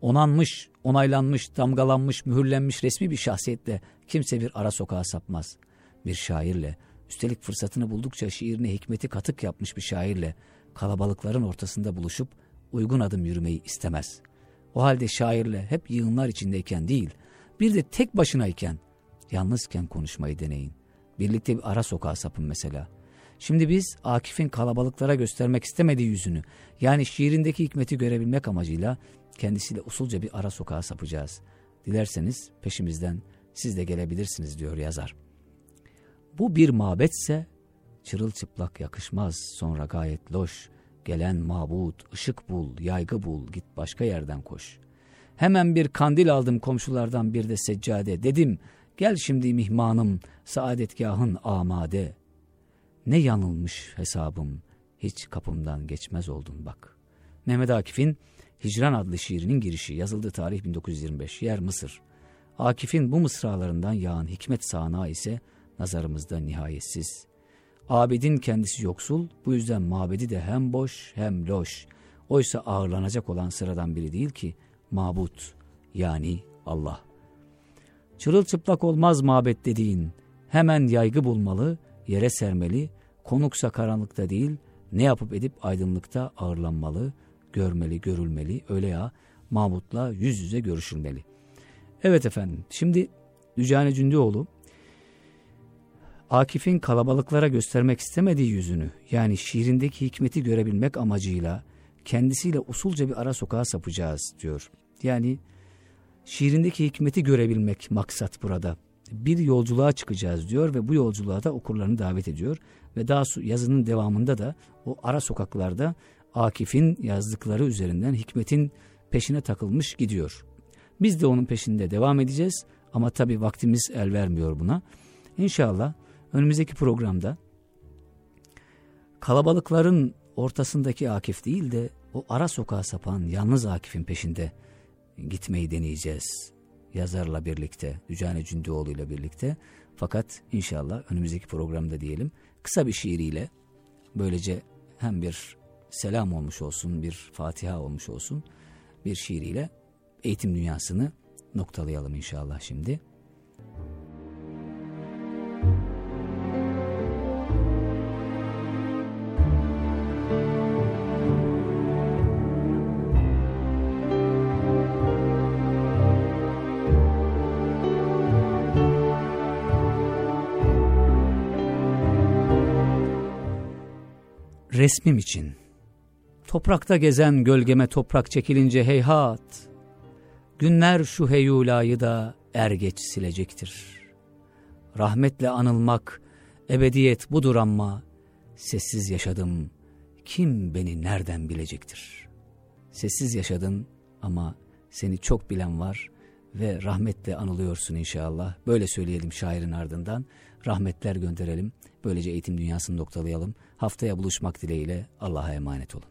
Onanmış, onaylanmış, damgalanmış, mühürlenmiş resmi bir şahsiyetle kimse bir ara sokağa sapmaz. Bir şairle, üstelik fırsatını buldukça şiirine hikmeti katık yapmış bir şairle kalabalıkların ortasında buluşup uygun adım yürümeyi istemez. O halde şairle hep yığınlar içindeyken değil, bir de tek başınayken, yalnızken konuşmayı deneyin. Birlikte bir ara sokağa sapın mesela. Şimdi biz Akif'in kalabalıklara göstermek istemediği yüzünü, yani şiirindeki hikmeti görebilmek amacıyla kendisiyle usulca bir ara sokağa sapacağız. Dilerseniz peşimizden siz de gelebilirsiniz diyor yazar. Bu bir mabetse çırılçıplak yakışmaz sonra gayet loş. Gelen mabut, ışık bul, yaygı bul, git başka yerden koş. Hemen bir kandil aldım komşulardan bir de seccade. Dedim, gel şimdi mihmanım, saadetgahın amade. Ne yanılmış hesabım, hiç kapımdan geçmez oldun bak. Mehmet Akif'in Hicran adlı şiirinin girişi yazıldığı tarih 1925, yer Mısır. Akif'in bu mısralarından yağan hikmet sahna ise nazarımızda nihayetsiz. Abidin kendisi yoksul, bu yüzden mabedi de hem boş hem loş. Oysa ağırlanacak olan sıradan biri değil ki, mabut yani Allah. Çırılçıplak olmaz mabet dediğin, hemen yaygı bulmalı, yere sermeli, konuksa karanlıkta değil, ne yapıp edip aydınlıkta ağırlanmalı, görmeli, görülmeli, öyle ya, Mahmut'la yüz yüze görüşülmeli. Evet efendim, şimdi Yücane Cündioğlu, Akif'in kalabalıklara göstermek istemediği yüzünü, yani şiirindeki hikmeti görebilmek amacıyla kendisiyle usulca bir ara sokağa sapacağız diyor. Yani şiirindeki hikmeti görebilmek maksat burada. Bir yolculuğa çıkacağız diyor ve bu yolculuğa da okurlarını davet ediyor. Ve daha yazının devamında da o ara sokaklarda Akif'in yazdıkları üzerinden hikmetin peşine takılmış gidiyor. Biz de onun peşinde devam edeceğiz ama tabi vaktimiz el vermiyor buna. İnşallah önümüzdeki programda kalabalıkların ortasındaki Akif değil de o ara sokağa sapan yalnız Akif'in peşinde gitmeyi deneyeceğiz. Yazarla birlikte, Dücane Cündioğlu ile birlikte. Fakat inşallah önümüzdeki programda diyelim kısa bir şiiriyle böylece hem bir selam olmuş olsun, bir Fatiha olmuş olsun bir şiiriyle eğitim dünyasını noktalayalım inşallah şimdi. Resmim için. Toprakta gezen gölgeme toprak çekilince heyhat. Günler şu heyulayı da er geç silecektir. Rahmetle anılmak ebediyet budur ama sessiz yaşadım. Kim beni nereden bilecektir? Sessiz yaşadın ama seni çok bilen var ve rahmetle anılıyorsun inşallah. Böyle söyleyelim şairin ardından. Rahmetler gönderelim. Böylece eğitim dünyasını noktalayalım. Haftaya buluşmak dileğiyle Allah'a emanet olun.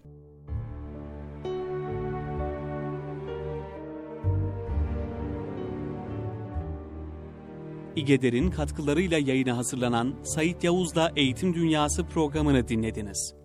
İgeder'in katkılarıyla yayına hazırlanan Sayit Yavuz'la Eğitim Dünyası programını dinlediniz.